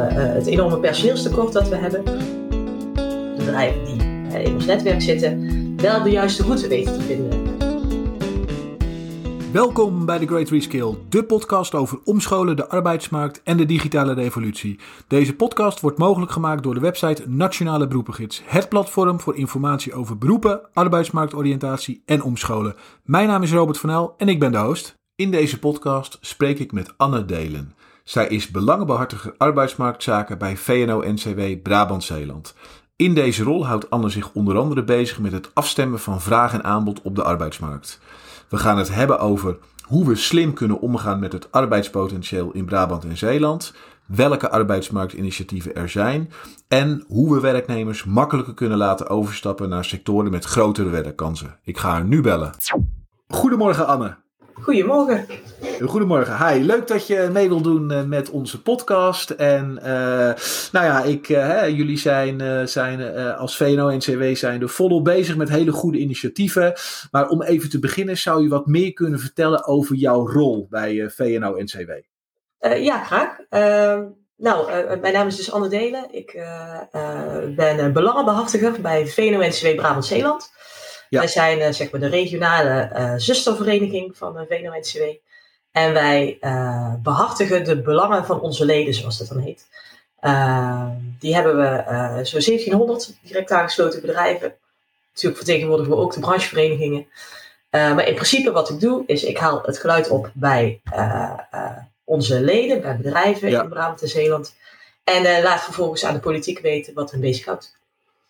het enorme personeelstekort dat we hebben. De bedrijven die in ons netwerk zitten, wel de juiste route weten te vinden. Welkom bij The Great Reskill, de podcast over omscholen, de arbeidsmarkt en de digitale revolutie. Deze podcast wordt mogelijk gemaakt door de website Nationale Beroepengids, het platform voor informatie over beroepen, arbeidsmarktoriëntatie en omscholen. Mijn naam is Robert van El en ik ben de host. In deze podcast spreek ik met Anne Delen. Zij is belangenbehartiger arbeidsmarktzaken bij VNO-NCW Brabant-Zeeland. In deze rol houdt Anne zich onder andere bezig met het afstemmen van vraag en aanbod op de arbeidsmarkt. We gaan het hebben over hoe we slim kunnen omgaan met het arbeidspotentieel in Brabant en Zeeland, welke arbeidsmarktinitiatieven er zijn en hoe we werknemers makkelijker kunnen laten overstappen naar sectoren met grotere werkkansen. Ik ga haar nu bellen. Goedemorgen Anne. Goedemorgen. Goedemorgen, hi. Leuk dat je mee wilt doen eh, met onze podcast. En uh, nou ja, ik, uh, hè, jullie zijn, uh, zijn als VNO-NCW zijn er volop bezig met hele goede initiatieven. Maar om even te beginnen, zou je wat meer kunnen vertellen over jouw rol bij VNO-NCW? ja, graag. Ehm, nou, mijn naam is dus Anne Delen. Ik ben belangenbehartiger bij VNO-NCW Brabant-Zeeland. Wij zijn uh, zeg maar de regionale uh, zustervereniging van de VNO-NCW. En wij behartigen de belangen van onze leden, zoals dat dan heet. die hebben we zo'n 1700 direct aangesloten bedrijven. Natuurlijk vertegenwoordigen we ook de brancheverenigingen. maar in principe wat ik doe, is ik haal het geluid op bij onze leden, bij bedrijven in Brabant en Zeeland. En laat vervolgens aan de politiek weten wat hen bezighoudt.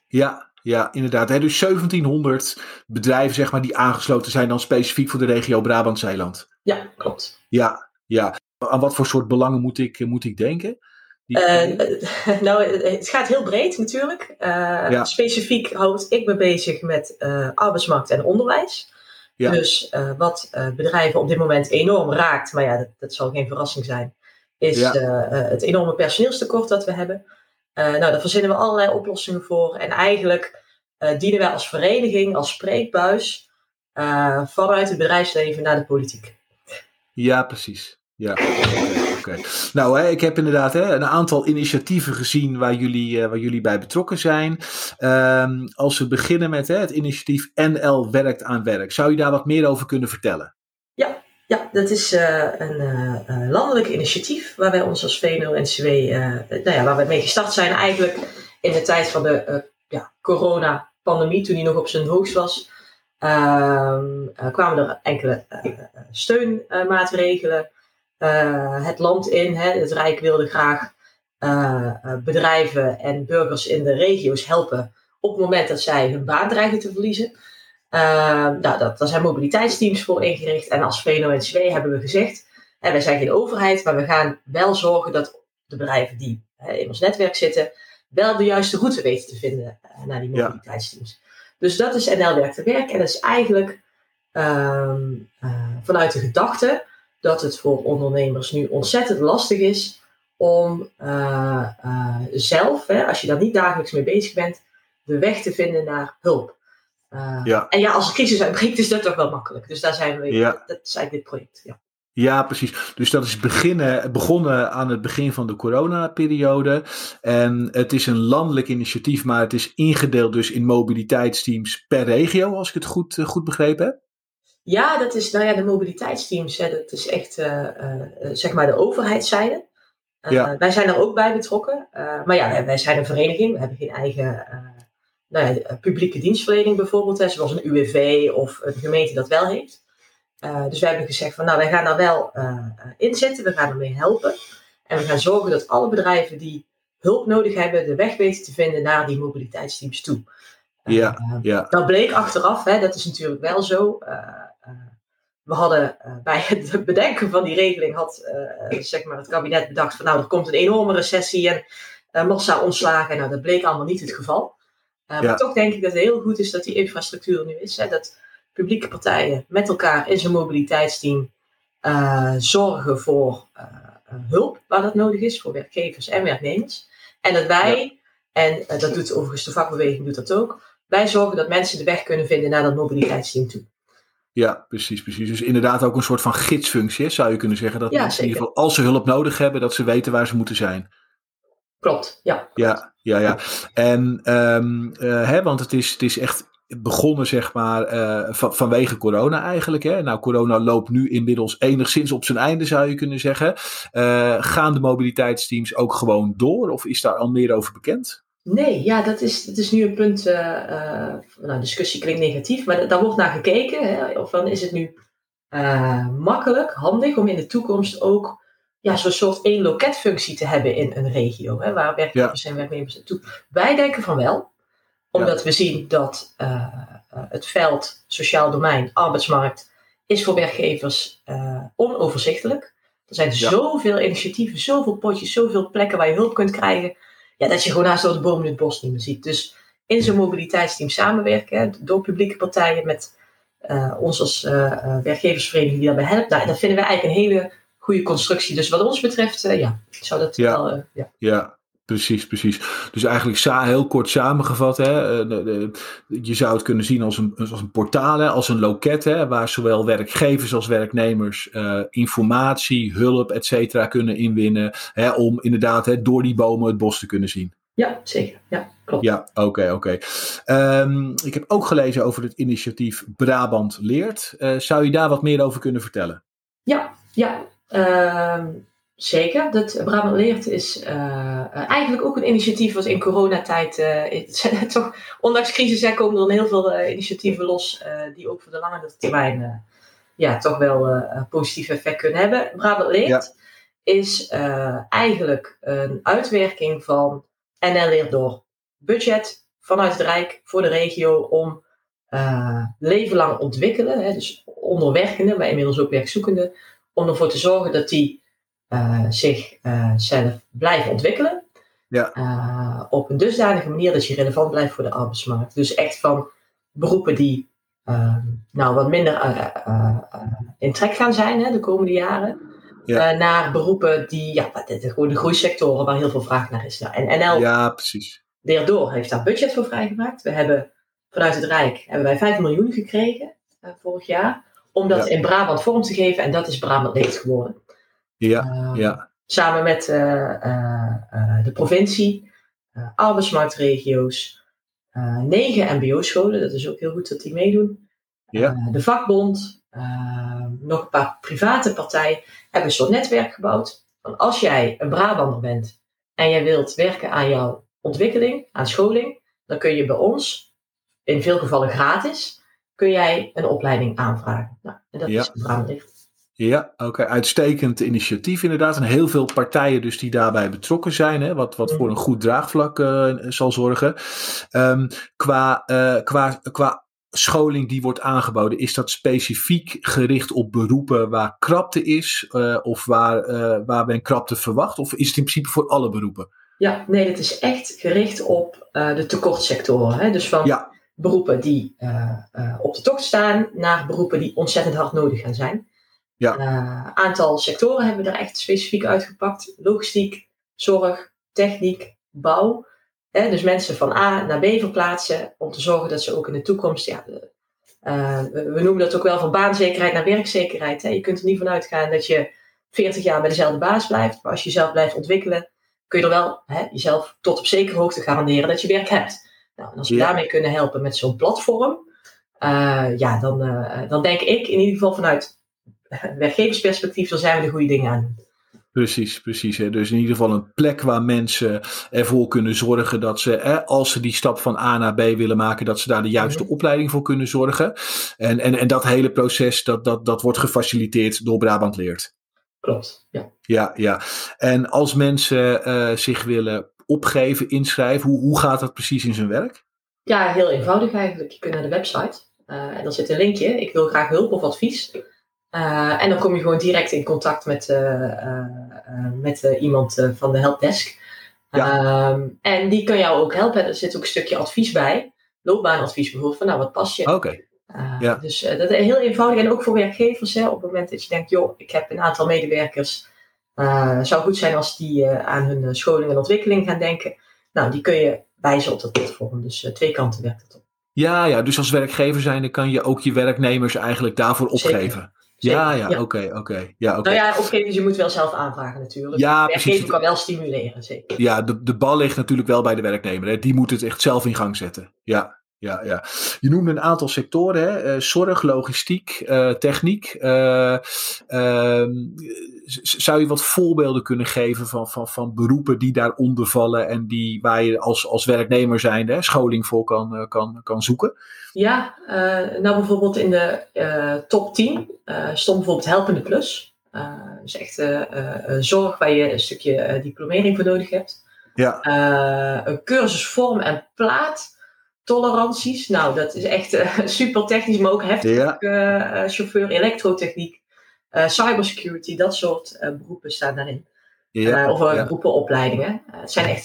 Ja, ja, inderdaad. Hè? Dus 1700 bedrijven zeg maar, die aangesloten zijn dan specifiek voor de regio Brabant-Zeeland. Ja, klopt. Ja, ja. Aan wat voor soort belangen moet ik, moet ik denken? Uh, nou, het gaat heel breed natuurlijk. Uh, Specifiek houd ik me bezig met uh, arbeidsmarkt en onderwijs. Ja. Dus wat bedrijven op dit moment enorm raakt, maar ja, dat, dat zal geen verrassing zijn, is ja. het enorme personeelstekort dat we hebben. Nou, daar verzinnen we allerlei oplossingen voor. En eigenlijk uh, dienen wij als vereniging, als spreekbuis, uh, vanuit het bedrijfsleven naar de politiek. Ja, precies. Ja, oké. Okay, Nou, hè, ik heb inderdaad hè, een aantal initiatieven gezien waar jullie, waar jullie bij betrokken zijn. Um, als we beginnen met hè, het initiatief NL Werkt aan Werk, zou je daar wat meer over kunnen vertellen? Ja, ja, dat is uh, een uh, landelijk initiatief waar wij ons als VNO-NCW, nou ja, waar we mee gestart zijn eigenlijk in de tijd van de ja, coronapandemie, toen die nog op zijn hoogst was. Ehm, kwamen er enkele steunmaatregelen het land in. Hè. Het Rijk wilde graag bedrijven en burgers in de regio's helpen op het moment dat zij hun baan dreigen te verliezen. Uh, nou, dat, daar zijn mobiliteitsteams voor ingericht. En als VNO-NCW hebben we gezegd, hè, wij zijn geen overheid, maar we gaan wel zorgen dat de bedrijven die hè, in ons netwerk zitten, wel de juiste route weten te vinden uh, naar die mobiliteitsteams. Ja. Dus dat is NL Werk te Werk. En dat is eigenlijk uh, vanuit de gedachte dat het voor ondernemers nu ontzettend lastig is om uh, zelf, hè, als je daar niet dagelijks mee bezig bent, de weg te vinden naar hulp. Uh, ja. En ja, als een crisis uitbreekt, is dat toch wel makkelijk. Dus daar zijn we, ja. dat is eigenlijk dit project. Ja. Ja, precies. Dus dat is beginnen, begonnen aan het begin van de coronaperiode. En het is een landelijk initiatief, maar het is ingedeeld dus in mobiliteitsteams per regio, als ik het goed, uh, goed begrepen heb. Ja, dat is, nou ja, de mobiliteitsteams, hè, dat is echt, uh, zeg maar, de overheidszijde. Ja. Wij zijn er ook bij betrokken. maar ja, wij, zijn een vereniging, we hebben geen eigen nou ja, eh, publieke dienstverlening bijvoorbeeld, hè, zoals een UWV of een gemeente dat wel heeft. Uh, dus wij hebben gezegd van nou, wij gaan daar wel uh, inzetten, we gaan ermee helpen. En we gaan zorgen dat alle bedrijven die hulp nodig hebben, de weg weten te vinden naar die mobiliteitsteams toe. Ja, uh, ja. Dat bleek achteraf, hè, dat is natuurlijk wel zo. we hadden bij het bedenken van die regeling, had zeg maar het kabinet bedacht van nou, er komt een enorme recessie en massa ontslagen. Nou, dat bleek allemaal niet het geval. Ja. Maar toch denk ik dat het heel goed is dat die infrastructuur er nu is. Hè, dat publieke partijen met elkaar in zijn mobiliteitsteam uh, zorgen voor uh, hulp waar dat nodig is, voor werkgevers en werknemers. En dat wij, ja. en dat doet overigens de vakbeweging doet dat ook, wij zorgen dat mensen de weg kunnen vinden naar dat mobiliteitsteam toe. Ja, precies, precies. Dus inderdaad ook een soort van gidsfunctie, zou je kunnen zeggen. Dat ja, mensen in ieder geval, als ze hulp nodig hebben, dat ze weten waar ze moeten zijn. Klopt, ja. Ja, ja, ja. En um, hè, want het is, het is echt begonnen, zeg maar, uh, van, vanwege corona eigenlijk. Hè? Nou, corona loopt nu inmiddels enigszins op zijn einde, zou je kunnen zeggen. Uh, gaan de mobiliteitsteams ook gewoon door, of is daar al meer over bekend? Nee, ja, dat is, dat is nu een punt. Uh, nou, discussie klinkt negatief, maar daar wordt naar gekeken. Hè? Of dan is het nu makkelijk, handig om in de toekomst ook ja, zo'n soort één loketfunctie te hebben in een regio, hè, waar werkgevers en werknemers naartoe. Wij denken van wel, omdat we zien dat uh, het veld sociaal domein, arbeidsmarkt, is voor werkgevers uh, onoverzichtelijk. Er zijn ja. zoveel initiatieven, zoveel potjes, zoveel plekken waar je hulp kunt krijgen. Ja, dat je gewoon naast door de bomen in het bos niet meer ziet. Dus in zo'n mobiliteitsteam samenwerken, door publieke partijen met uh, ons als werkgeversvereniging die daarbij helpt. Nou, dat vinden we eigenlijk een hele goede constructie. Dus wat ons betreft, ja, zou dat ja. wel... ja. ja. Precies, precies. Dus eigenlijk heel kort samengevat, hè, eh, je zou het kunnen zien als een, als een portaal, hè, als een loket, hè, waar zowel werkgevers als werknemers uh, informatie, hulp, et cetera kunnen inwinnen, hè, om inderdaad hè, door die bomen het bos te kunnen zien. Ja, zeker. Ja, klopt. Ja, oké, okay, oké. Okay. Um, ik heb ook gelezen over het initiatief Brabant Leert. Uh, zou je daar wat meer over kunnen vertellen? Ja, ja. Uh, Zeker. Dat Brabant Leert is uh, eigenlijk ook een initiatief wat in coronatijd, uh, toch, ondanks crisis, hè, komen er dan heel veel uh, initiatieven los die ook voor de langere termijn ja, toch wel positief effect kunnen hebben. Brabant Leert ja. is eigenlijk een uitwerking van NL Leert door budget vanuit het Rijk voor de regio om leven lang ontwikkelen, hè, dus onderwerkenden, maar inmiddels ook werkzoekenden, om ervoor te zorgen dat die uh, zich uh, zelf blijven ontwikkelen. Ja. Uh, op een dusdanige manier dat je relevant blijft voor de arbeidsmarkt. Dus echt van beroepen die nou, wat minder in trek gaan zijn hè, de komende jaren. Ja. naar beroepen die, ja, gewoon de groeisectoren waar heel veel vraag naar is. Nou, en NL, ja, precies. Daardoor heeft daar budget voor vrijgemaakt. We hebben vanuit het Rijk hebben wij 5 miljoen gekregen vorig jaar. Om dat in Brabant vorm te geven. En dat is Brabant Leert geworden. Ja, uh, ja. Samen met uh, uh, de provincie, arbeidsmarktregio's, negen MBO-scholen, dat is ook heel goed dat die meedoen. Ja. de vakbond, nog een paar private partijen hebben een soort netwerk gebouwd. Als jij een Brabander bent en jij wilt werken aan jouw ontwikkeling, aan scholing, dan kun je bij ons, in veel gevallen gratis, kun jij een opleiding aanvragen. Nou, en dat ja. is Brabant ja, oké. Okay. Uitstekend initiatief inderdaad. En heel veel partijen dus die daarbij betrokken zijn. Hè, wat, wat voor een goed draagvlak uh, zal zorgen. Um, qua, uh, qua, qua scholing die wordt aangeboden, is dat specifiek gericht op beroepen waar krapte is? Uh, of waar, waar men krapte verwacht? Of is het in principe voor alle beroepen? Ja, nee, het is echt gericht op de tekortsectoren. Hè? Dus van ja. beroepen die op de tocht staan naar beroepen die ontzettend hard nodig gaan zijn. Ja. Uh, aantal sectoren hebben we daar echt specifiek uitgepakt. Logistiek, zorg, techniek, bouw. Hè, dus mensen van A naar B verplaatsen om te zorgen dat ze ook in de toekomst, ja, uh, we noemen dat ook wel van baanzekerheid naar werkzekerheid. Hè. Je kunt er niet van uitgaan dat je 40 jaar bij dezelfde baas blijft, maar als je jezelf blijft ontwikkelen, kun je er wel hè, jezelf tot op zekere hoogte garanderen dat je werk hebt. Nou, en als we Ja. daarmee kunnen helpen met zo'n platform, uh, ja, dan, uh, dan denk ik in ieder geval vanuit werkgeversperspectief, dan zijn we de goede dingen aan. Precies, precies. Hè. Dus in ieder geval een plek waar mensen ervoor kunnen zorgen dat ze, hè, als ze die stap van A naar B willen maken, dat ze daar de juiste Mhm. opleiding voor kunnen zorgen. En, en, en dat hele proces, dat, dat, dat wordt gefaciliteerd door Brabant Leert. Klopt, ja. Ja, ja. En als mensen uh, zich willen opgeven, inschrijven, hoe, hoe gaat dat precies in zijn werk? Ja, heel eenvoudig eigenlijk. Je kunt naar de website uh, en dan zit een linkje. Ik wil graag hulp of advies. Uh, en dan kom je gewoon direct in contact met, uh, met iemand van de helpdesk. Ja. Um, en die kan jou ook helpen. Er zit ook een stukje advies bij. Loopbaanadvies bijvoorbeeld. Van nou, wat past je? Oké. Okay. Ja. Dus dat is heel eenvoudig. En ook voor werkgevers. Hè, op het moment dat je denkt, joh, ik heb een aantal medewerkers. Het zou goed zijn als die aan hun scholing en ontwikkeling gaan denken. Nou, die kun je wijzen op dat platform. Dus twee kanten werkt het op. Ja, ja, dus als werkgever zijnde kan je ook je werknemers eigenlijk daarvoor opgeven. Zeker. Ja, ja, oké, oké. Ja, oké. Nou ja, opgevers, je moet wel zelf aanvragen natuurlijk. Ja, de precies. kan wel stimuleren, zeker. Ja, de, de bal ligt natuurlijk wel bij de werknemer. Hè. Die moet het echt zelf in gang zetten. Ja, ja, ja. Je noemde een aantal sectoren: hè? Eh, zorg, logistiek, eh, techniek. Eh, ehm, zou je wat voorbeelden kunnen geven van, van, van beroepen die daaronder vallen en die, waar je als, als werknemer zijnde hè, scholing voor kan, kan, kan zoeken? Ja, nou bijvoorbeeld in de top 10 eh, stond bijvoorbeeld Helpende Plus. Dus echt zorg waar je een stukje diplomering voor nodig hebt. Ja, een cursus vorm en plaat. Toleranties. Nou, dat is echt eh, super technisch, maar ook heftig. ja, eh, eh, chauffeur, elektrotechniek, cybersecurity, dat soort beroepen staan daarin. ja, of ja. beroepenopleidingen. Het zijn echt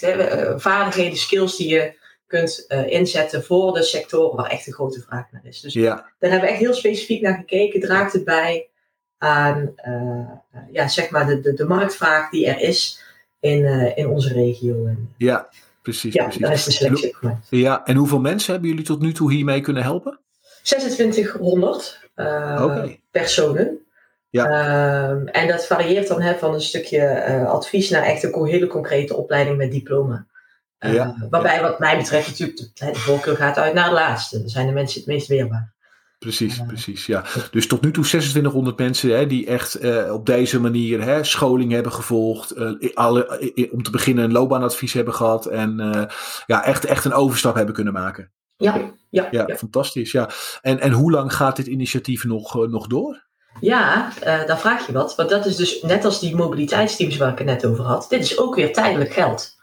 vaardigheden, skills die je kunt inzetten voor de sectoren waar echt een grote vraag naar is. Dus ja, daar hebben we echt heel specifiek naar gekeken. Draagt het bij aan ja, zeg maar de, de, de marktvraag die er is in, in onze regio. Ja, precies. ja, precies. daar is de selectie op gemaakt. Ja, en hoeveel mensen hebben jullie tot nu toe hiermee kunnen helpen? 2600 eh, personen. Ja. Ehm, en dat varieert dan hè, van een stukje eh, advies naar echt een hele concrete opleiding met diploma. Eh, Ja, waarbij wat mij betreft natuurlijk de, de voorkeur gaat uit naar de laatste. Dan zijn de mensen het meest weerbaar. Precies, precies. Ja. Dus tot nu toe 2600 mensen hè, die echt eh, op deze manier hè, scholing hebben gevolgd. eh, alle, om te beginnen een loopbaanadvies hebben gehad. En eh, ja, echt, echt een overstap hebben kunnen maken. Ja, ja, Ja, ja. fantastisch. Ja. En, en hoe lang gaat dit initiatief nog, nog door? Ja, daar vraag je wat. Want dat is dus net als die mobiliteitsteams waar ik het net over had. Dit is ook weer tijdelijk geld.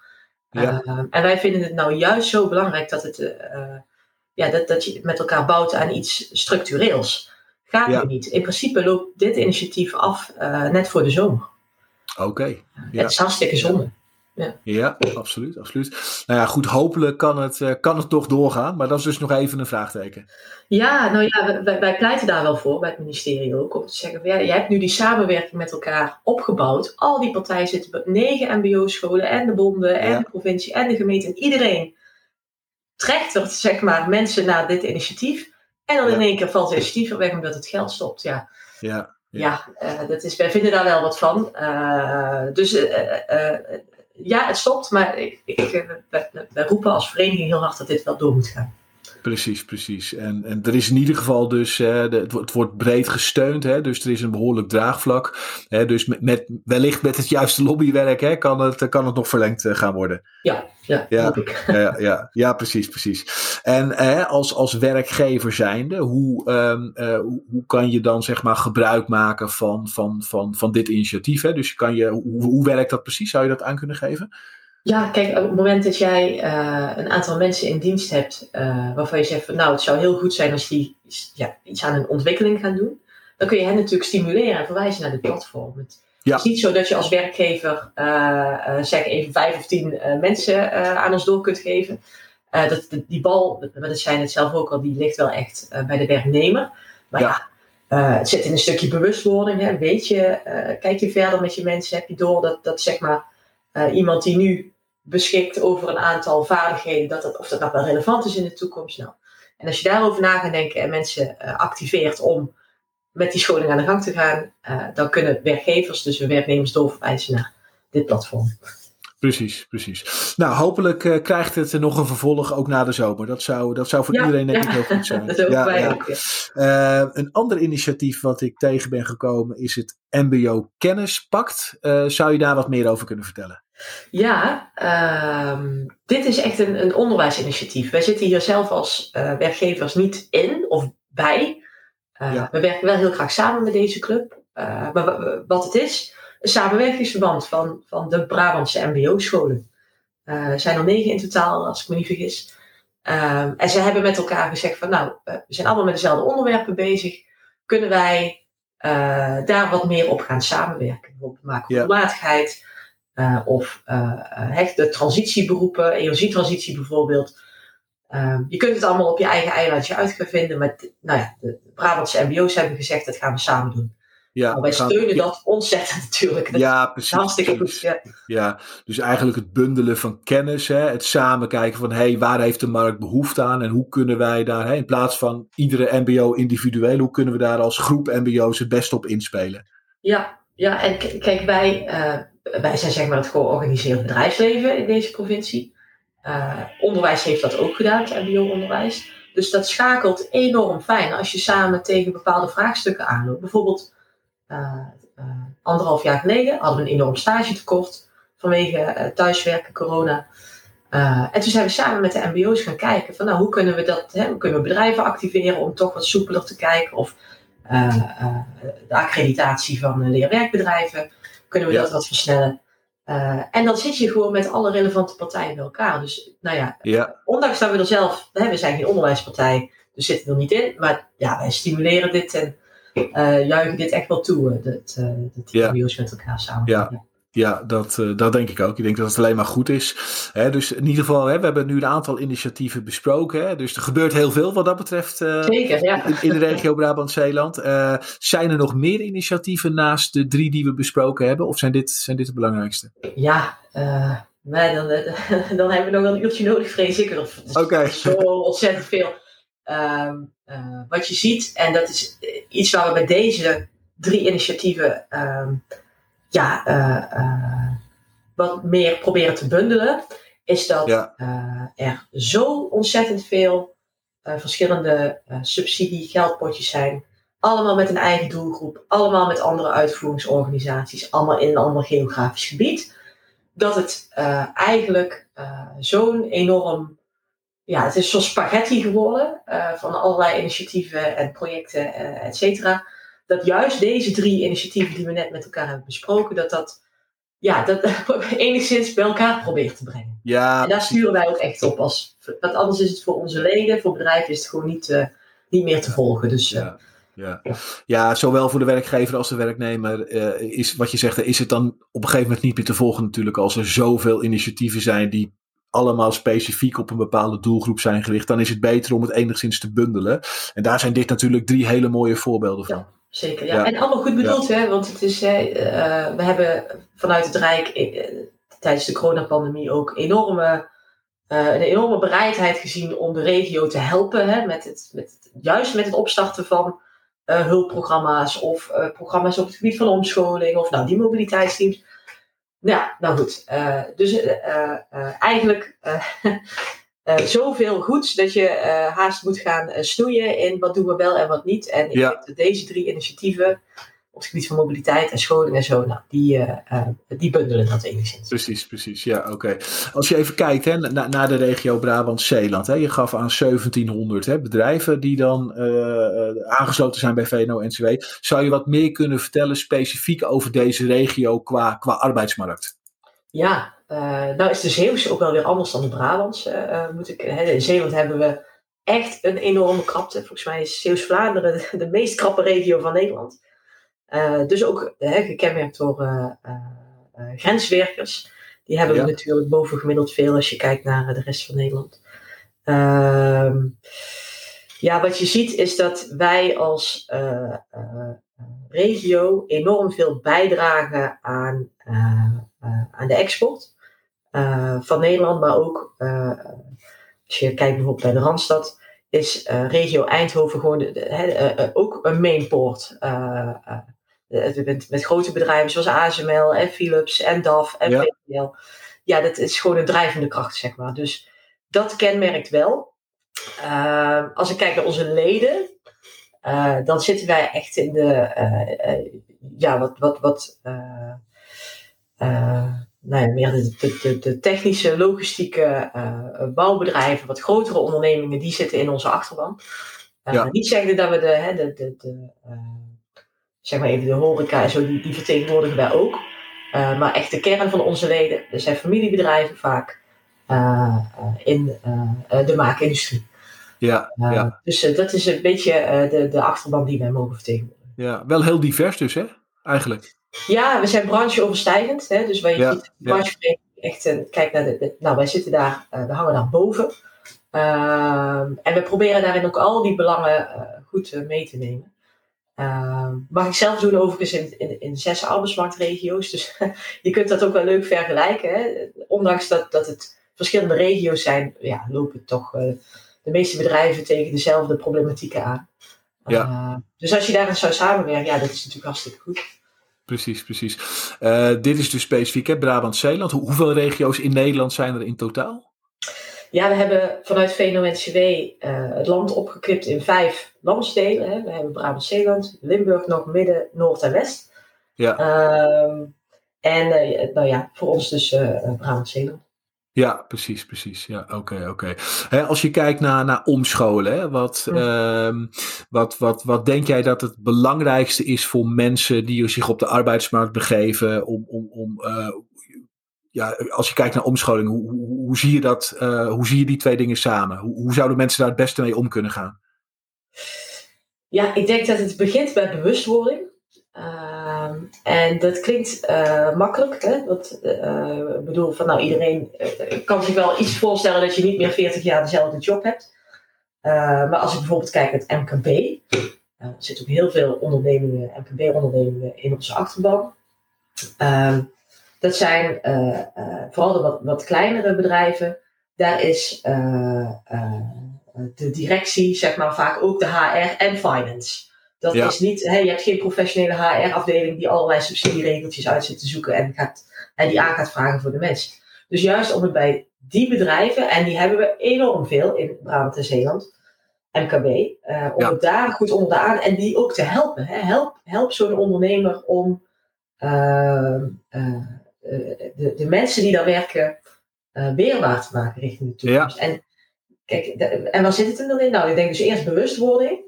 Ja. Eh, en wij vinden het nou juist zo belangrijk dat, het, ja, dat, dat je met elkaar bouwt aan iets structureels. Gaat Ja. nu niet. In principe loopt dit initiatief af eh, net voor de zomer. Oké. Ja. Het is hartstikke zonde. Ja, absoluut, absoluut. Nou ja, goed, hopelijk kan het, eh, kan het toch doorgaan. Maar dat is dus nog even een vraagteken. Ja, nou ja, wij- pleiten daar wel voor bij het ministerie ook. Om te zeggen, van, ja, je hebt nu die samenwerking met elkaar opgebouwd. Al die partijen zitten negen mbo-scholen en de bonden en Ja. de provincie en de gemeente. En iedereen trektert, zeg maar, mensen naar dit initiatief. En dan Ja. in één keer valt het initiatief er weg omdat het geld stopt. Ja, Ja, ja. eh, dat is, wij vinden daar wel wat van. Eh, dus eh, ja, het stopt. Maar ik, ik, wij, wij roepen als vereniging heel hard dat dit wel door moet gaan. Precies, precies. En, en er is in ieder geval dus, hè, de, het, wordt- het wordt breed gesteund, hè, dus er is een behoorlijk draagvlak. Hè, dus met, met, wellicht met het juiste lobbywerk hè, kan, het, kan het nog verlengd eh, gaan worden. Ja, ja, Ja. ik. ja, ja, ja, precies, precies. En hè, als, als werkgever zijnde, hoe, ehm, eh, hoe, hoe kan je dan zeg maar gebruik maken van, van, van, van dit initiatief? Hè? Dus kan je, hoe, hoe werkt dat precies? Zou je dat aan kunnen geven? Ja, kijk, op het moment dat jij eh, een aantal mensen in dienst hebt eh, waarvan je zegt van nou, het zou heel goed zijn als die ja, iets aan een ontwikkeling gaan doen, dan kun je hen natuurlijk stimuleren en verwijzen naar dit platform. Het Ja. is niet zo dat je als werkgever eh, zeg even vijf of tien mensen aan ons door kunt geven. Dat, die- bal, maar dat zijn het zelf ook al, die ligt wel echt bij de werknemer. Maar Ja. ja, het zit in een stukje bewustwording. Hè. Weet je, kijk je verder met je mensen, heb je door dat, dat zeg maar iemand die nu beschikt over een aantal vaardigheden, dat dat, of dat nou wel relevant is in de toekomst. Nou, en als je daarover na gaat denken en mensen eh, activeert om met die scholing aan de gang te gaan, eh, dan kunnen werkgevers, dus de werknemers, doorverwijzen naar dit platform. Precies, precies. Nou, hopelijk eh, krijgt het nog een vervolg ook na de zomer. Dat zou, dat zou voor Ja, iedereen denk ja. ik heel goed zijn. dat Ja, ook. een ander initiatief wat ik tegen ben gekomen is het MBO Kennispact. Zou je daar wat meer over kunnen vertellen? Ja, ehm, dit is echt een, een onderwijsinitiatief. Wij zitten hier zelf als eh, werkgevers niet in of bij. Eh, Ja. We werken wel heel graag samen met deze club. Eh, maar wa- wat het is, een samenwerkingsverband van, van de Brabantse MBO-scholen. Er zijn er negen in totaal, als ik me niet vergis. Ehm, en ze hebben met elkaar gezegd van nou, we zijn allemaal met dezelfde onderwerpen bezig. Kunnen wij daar wat meer op gaan samenwerken? Bijvoorbeeld maken Ja. Eh, of eh, eh, hecht- de transitieberoepen, energietransitie bijvoorbeeld. Ehm, je kunt het allemaal op je eigen eilandje uit gaan vinden. Maar nou ja, de Brabantse MBO's hebben gezegd dat gaan we samen doen. Ja, nou, wij steunen dat ontzettend natuurlijk. Dat ja, precies. Hartstikke goed. Ja. ja. dus eigenlijk het bundelen van kennis, hè, het samen kijken van hey, waar heeft de markt behoefte aan en hoe kunnen wij daar, hè, in plaats van iedere MBO individueel, hoe kunnen we daar als groep MBO's het best op inspelen? Ja, ja en kijk, wij, uh, wij zijn zeg maar het georganiseerd bedrijfsleven in deze provincie. Uh, onderwijs heeft dat ook gedaan, het MBO-onderwijs. Dus dat schakelt enorm fijn als je samen tegen bepaalde vraagstukken aanloopt. Bijvoorbeeld uh, anderhalf jaar geleden hadden we een enorm stagetekort vanwege thuiswerken, corona. en toen zijn we samen met de MBO's gaan kijken van nou, hoe kunnen we dat, hè, hoe kunnen we bedrijven activeren om toch wat soepeler te kijken of de accreditatie van leerwerkbedrijven, kunnen we dat wat versnellen. En dan zit je gewoon met alle relevante partijen bij elkaar. Dus nou ja, ja. ondanks dat we er zelf, hè, we zijn geen onderwijspartij, dus zitten er niet in. Maar ja, wij stimuleren dit en juichen dit echt wel toe, dat, dat die ja. met elkaar samen. Ja. Ja, dat, uh, dat denk ik ook. Ik denk dat het alleen maar goed is. Hè, dus in ieder geval, hè, we hebben nu een aantal initiatieven besproken. Hè, dus er gebeurt heel veel wat dat betreft uh, Zeker, ja. in, in, de regio Brabant-Zeeland. Uh, zijn er nog meer initiatieven naast de drie die we besproken hebben? Of zijn dit, zijn dit de belangrijkste? Ja, maar dan, dan hebben we nog wel een uurtje nodig, vrees ik. Oké. Okay. Zo ontzettend veel. Ehm, wat je ziet, en dat is iets waar we bij deze drie initiatieven ehm, ja, uh, uh, wat meer proberen te bundelen, is dat ja. uh, er zo ontzettend veel verschillende subsidie-geldpotjes zijn. Allemaal met een eigen doelgroep, allemaal met andere uitvoeringsorganisaties, allemaal in een ander geografisch gebied. Dat het eigenlijk zo'n enorm ja, het is zo'n spaghetti geworden van allerlei initiatieven en projecten, et cetera dat juist deze drie initiatieven die we net met elkaar hebben besproken, dat dat, ja, dat enigszins bij elkaar probeert te brengen. Ja, en daar sturen wij ook echt op. Als, want anders is het voor onze leden, voor bedrijven, is het gewoon niet, uh, niet meer te volgen. Dus, uh, ja. Ja. ja, zowel voor de werkgever als de werknemer uh, is wat je zegt, is het dan op een gegeven moment niet meer te volgen natuurlijk als er zoveel initiatieven zijn die allemaal specifiek op een bepaalde doelgroep zijn gericht, dan is het beter om het enigszins te bundelen. En daar zijn dit natuurlijk drie hele mooie voorbeelden van. Ja. Zeker, ja. En allemaal goed bedoeld, hè? Want het is, uh, we hebben vanuit het Rijk uh, tijdens de coronapandemie ook enorme, uh, een enorme bereidheid gezien om de regio te helpen. Hè? Met het, met het, juist met het opstarten van hulpprogramma's of programma's op het gebied van omscholing of nou, die mobiliteitsteams. Ja, nou goed. dus eigenlijk uh, zoveel goeds dat je uh, haast moet gaan uh, snoeien in wat doen we wel en wat niet. En ik ja. denk dat deze drie initiatieven op het gebied van mobiliteit en scholing en zo, nou, die, die bundelen dat enigszins. Precies, precies. Ja, oké. Als je even kijkt hè, na, naar de regio Brabant-Zeeland. Je gaf aan 1700 hè, bedrijven die dan aangesloten zijn bij VNO-NCW. Zou je wat meer kunnen vertellen specifiek over deze regio qua, qua arbeidsmarkt? Ja, nou is de Zeeuwse ook wel weer anders dan de Brabantse. Uh, moet ik, hè, in Zeeland hebben we echt een enorme krapte. Volgens mij is Zeeuws-Vlaanderen de, de, meest krappe regio van Nederland. Uh, dus ook hè, gekenmerkt door grenswerkers. Die hebben ja. we natuurlijk bovengemiddeld veel als je kijkt naar de rest van Nederland. Ehm, ja, wat je ziet is dat wij als regio enorm veel bijdragen aan, aan de export. Uh, van Nederland, maar ook uh, als je kijkt bijvoorbeeld bij de Randstad, is uh, regio Eindhoven gewoon de, de, ook een mainport. Met, met, grote bedrijven zoals ASML en Philips en DAF en ja. Ja, dat is gewoon een drijvende kracht, zeg maar. Dus dat kenmerkt wel. als ik kijk naar onze leden, dan zitten wij echt in de, ja, wat, wat, wat nou ja, meer de, de, de, technische, logistieke uh, bouwbedrijven, wat grotere ondernemingen, die zitten in onze achterban. Uh, ja. Niet zeggen dat we de, hè, de, de, de uh, zeg maar even de horeca en zo, die, die vertegenwoordigen wij ook. maar echt de kern van onze leden, dat zijn familiebedrijven vaak in de maakindustrie. Ja, ja. Dus dat is een beetje de, de achterban die wij mogen vertegenwoordigen. Ja, wel heel divers dus hè, eigenlijk. Ja, we zijn brancheoverstijgend. Hè? Dus waar je Ja, ziet, de branchevereniging echt, uh, kijk naar de, de- nou wij zitten daar, eh, we hangen daar boven. Ehm, en we proberen daarin ook al die belangen eh, goed eh, mee te nemen. mag ik zelf doen overigens in, in, in zes arbeidsmarktregio's. Dus je kunt dat ook wel leuk vergelijken. Hè? Ondanks dat, dat het verschillende regio's zijn, ja, lopen toch de meeste bedrijven tegen dezelfde problematieken aan. Ja. dus als je daarin zou samenwerken, ja, dat is natuurlijk hartstikke goed. Precies, precies. dit is dus specifiek, Brabant-Zeeland. hoeveel regio's in Nederland zijn er in totaal? Ja, we hebben vanuit VNO-NCW uh, het land opgeknipt in vijf landsdelen. Hè. We hebben Brabant-Zeeland, Limburg nog, Midden, Noord en West. Ja. Uh, en uh, nou ja, voor ons dus Brabant-Zeeland. Ja, precies, precies. Ja, oké, oké. Als je kijkt naar, naar omscholen, hè, wat, ja. uh, wat, wat, wat denk jij dat het belangrijkste is voor mensen die zich op de arbeidsmarkt begeven om, om, om uh, ja, als je kijkt naar omscholing, hoe, hoe, hoe zie je dat, uh, hoe zie je die twee dingen samen? Hoe, hoe zouden mensen daar het beste mee om kunnen gaan? Ja, ik denk dat het begint bij bewustwording. Uh, en dat klinkt uh, makkelijk, hè? Want uh, ik bedoel, van nou iedereen kan zich wel iets voorstellen dat je niet meer 40 jaar dezelfde job hebt. maar als ik bijvoorbeeld kijk naar het MKB, er zitten ook heel veel ondernemingen, MKB-ondernemingen in onze achterban. Ehm, dat zijn vooral de wat, wat, kleinere bedrijven. Daar is de directie, zeg maar, vaak ook de HR en finance. Dat is niet, hey, je hebt geen professionele HR-afdeling die allerlei subsidieregeltjes uit zit te zoeken en, gaat, en die aan gaat vragen voor de mensen. Dus juist om het bij die bedrijven, en die hebben we enorm veel in Brabant en Zeeland, MKB, om ja. het daar goed onder de aan en die ook te helpen. Hè. Help, help zo'n ondernemer om eh, de, de mensen die daar werken weerbaar te maken richting de toekomst. En, kijk, en waar zit het dan in? Nou, ik denk dus eerst bewustwording.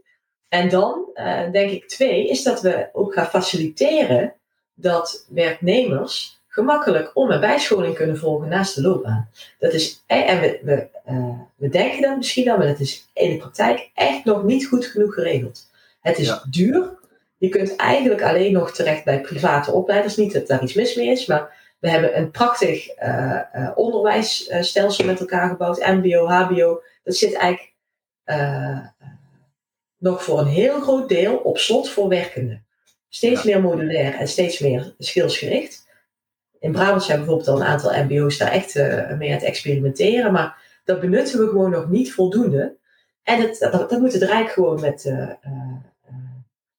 En dan uh, denk ik twee, is dat we ook gaan faciliteren dat werknemers gemakkelijk om- en bijscholing kunnen volgen naast de loopbaan. Dat is, en we, we, uh, we denken dat misschien al, maar dat is in de praktijk echt nog niet goed genoeg geregeld. Het is ja. duur. Je kunt eigenlijk alleen nog terecht bij private opleiders. Niet dat daar iets mis mee is, maar we hebben een prachtig uh, onderwijsstelsel met elkaar gebouwd, MBO, HBO. Dat zit eigenlijk nog voor een heel groot deel op slot voor werkenden. Steeds ja. meer modulair en steeds meer skillsgericht. In Brabant zijn bijvoorbeeld al een aantal MBO's daar echt mee aan het experimenteren, maar dat benutten we gewoon nog niet voldoende. En het, dat, dat moet het Rijk gewoon met,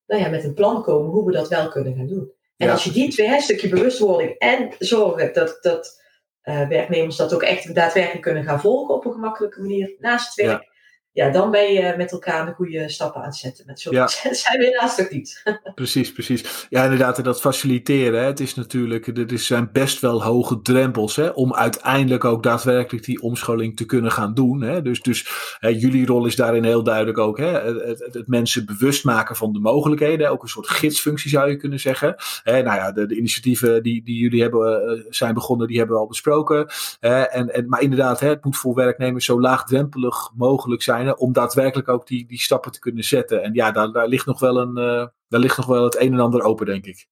nou ja, met een plan komen hoe we dat wel kunnen gaan doen. En als je die twee, een stukje bewustwording en zorgen dat, dat werknemers dat ook echt daadwerkelijk kunnen gaan volgen op een gemakkelijke manier naast het werk, ja, dan ben je met elkaar de goede stappen aan het zetten. Met zo ja. zijn we helaas toch niet. precies, precies. Ja, inderdaad, dat faciliteren. Hè. Het is natuurlijk, er zijn best wel hoge drempels hè, om uiteindelijk ook daadwerkelijk die omscholing te kunnen gaan doen. Hè. Dus, dus hè, jullie rol is daarin heel duidelijk ook hè, het, het, het, mensen bewust maken van de mogelijkheden. Ook een soort gidsfunctie zou je kunnen zeggen. Hè, nou ja, de, de initiatieven die, die jullie hebben, zijn begonnen, die hebben we al besproken. en, en, maar inderdaad, hè, het moet voor werknemers zo laagdrempelig mogelijk zijn om daadwerkelijk ook die, die stappen te kunnen zetten. En ja, daar, daar, ligt nog wel een, uh, daar ligt nog wel het een en ander open, denk ik.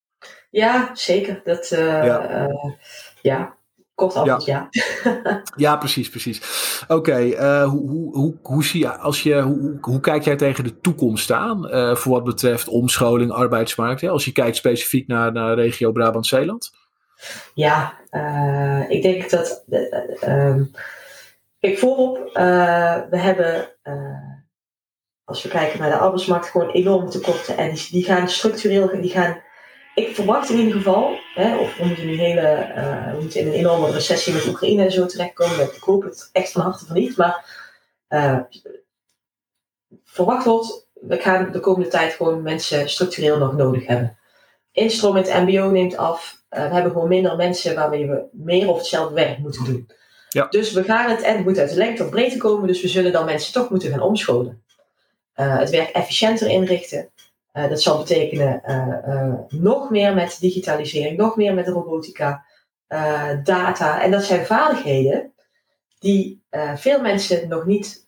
Ja, zeker. Dat, uh, ja. Uh, ja. Kort antwoord, ja. Ja. ja, precies, precies. Oké, okay, hoe, hoe, hoe, hoe, zie je, als je, hoe, hoe kijk jij tegen de toekomst aan voor wat betreft omscholing, arbeidsmarkt? Hè? Als je kijkt specifiek naar, naar regio Brabant-Zeeland? Ja, ik denk dat ehm, Kijk, voorop, uh, we hebben, uh, als we kijken naar de arbeidsmarkt, gewoon enorme tekorten. En die, gaan structureel, die gaan, ik verwacht in ieder geval, hè, of we moeten hele, uh, in een enorme recessie met Oekraïne en zo terechtkomen. Ik hoop het echt van harte van niet, maar verwacht wordt, we gaan de komende tijd gewoon mensen structureel nog nodig hebben. Instroom met het MBO neemt af. we hebben gewoon minder mensen waarmee we meer of hetzelfde werk moeten doen. Ja. Dus we gaan het, en het moet uit de lengte of breedte komen, dus we zullen dan mensen toch moeten gaan omscholen. Uh, het werk efficiënter inrichten. Uh, dat zal betekenen uh, nog meer met digitalisering, nog meer met robotica, data. En dat zijn vaardigheden die veel mensen nog niet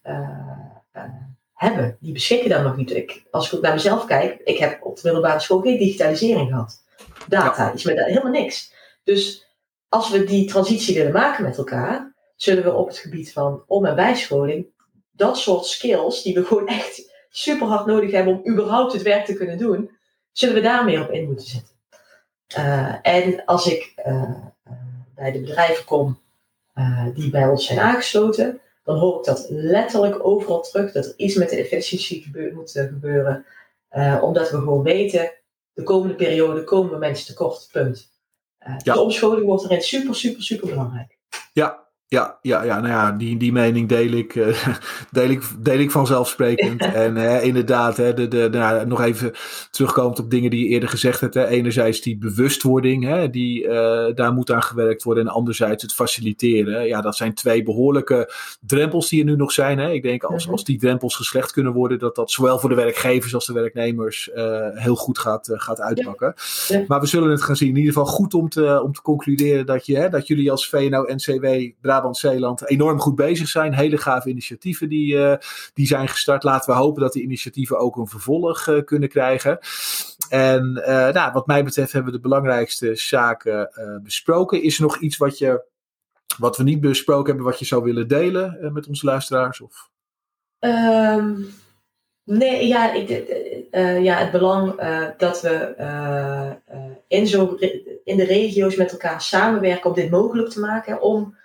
hebben. Die beschikken daar nog niet. Ik, als ik ook naar mezelf kijk, ik heb op de middelbare school geen digitalisering gehad. Data ja. is met helemaal niks. Dus als we die transitie willen maken met elkaar, zullen we op het gebied van om- en bijscholing dat soort skills, die we gewoon echt super hard nodig hebben om überhaupt het werk te kunnen doen, zullen we daar meer op in moeten zetten. en als ik bij de bedrijven kom die bij ons zijn aangesloten, dan hoor ik dat letterlijk overal terug dat er iets met de efficiëntie moet gebeuren. omdat we gewoon weten, de komende periode komen mensen tekort, punt. De omscholing wordt erin super, super, super belangrijk. Ja, ja, ja, ja, nou ja, die, die mening deel ik, uh, deel ik, deel ik vanzelfsprekend. en uh, inderdaad, hè, de, de, nou, nog even terugkomend op dingen die je eerder gezegd hebt. Hè. Enerzijds die bewustwording, hè, die, uh, daar moet aan gewerkt worden. En anderzijds het faciliteren. Ja, dat zijn twee behoorlijke drempels die er nu nog zijn. Hè. Ik denk als, als die drempels geslecht kunnen worden, dat dat zowel voor de werkgevers als de werknemers heel goed gaat, gaat uitpakken. Ja. Maar we zullen het gaan zien. In ieder geval goed om te, om te concluderen dat, je, hè, dat jullie als VNO-NCW Brabant-Zeeland enorm goed bezig zijn. Hele gave initiatieven die, uh, die zijn gestart. Laten we hopen dat die initiatieven ook een vervolg uh, kunnen krijgen. En uh, nou, wat mij betreft hebben we de belangrijkste zaken besproken. Is er nog iets wat, je, wat we niet besproken hebben, wat je zou willen delen met onze luisteraars? Of? Um, nee, ja, ik, ja, het belang dat we in, zo, in de regio's met elkaar samenwerken om dit mogelijk te maken. Om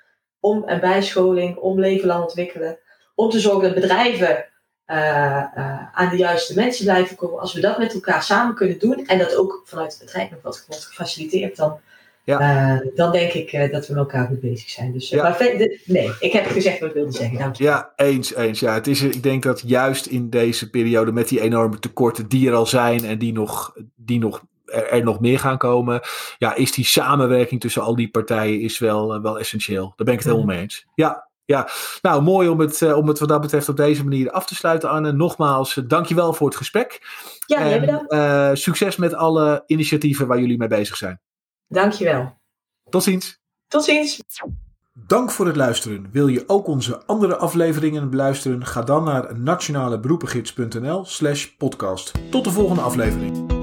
om- en bijscholing, om leven lang ontwikkelen. Om te zorgen dat bedrijven uh, uh, aan de juiste mensen blijven komen. Als we dat met elkaar samen kunnen doen en dat ook vanuit het Rijk nog wat wordt gefaciliteerd, dan, ja. uh, dan denk ik dat we met elkaar goed bezig zijn. Dus, ja. maar, nee, ik heb gezegd wat ik wilde zeggen. Dank je. Ja, eens, eens. Ja, het is, ik denk dat juist in deze periode met die enorme tekorten die er al zijn en die nog, die nog er, nog meer gaan komen, ja, is die samenwerking tussen al die partijen is wel, eh, wel essentieel. Daar ben ik het helemaal mee eens. Ja, ja, nou mooi om het, uh, om het wat dat betreft op deze manier af te sluiten, Anne. Nogmaals, uh, dankjewel voor het gesprek. Ja, bedankt. Uh, succes met alle initiatieven waar jullie mee bezig zijn. Dankjewel. Tot ziens. Tot ziens. Dank voor het luisteren. Wil je ook onze andere afleveringen beluisteren? Ga dan naar nationaleberoepengids.nl slash podcast. Tot de volgende aflevering.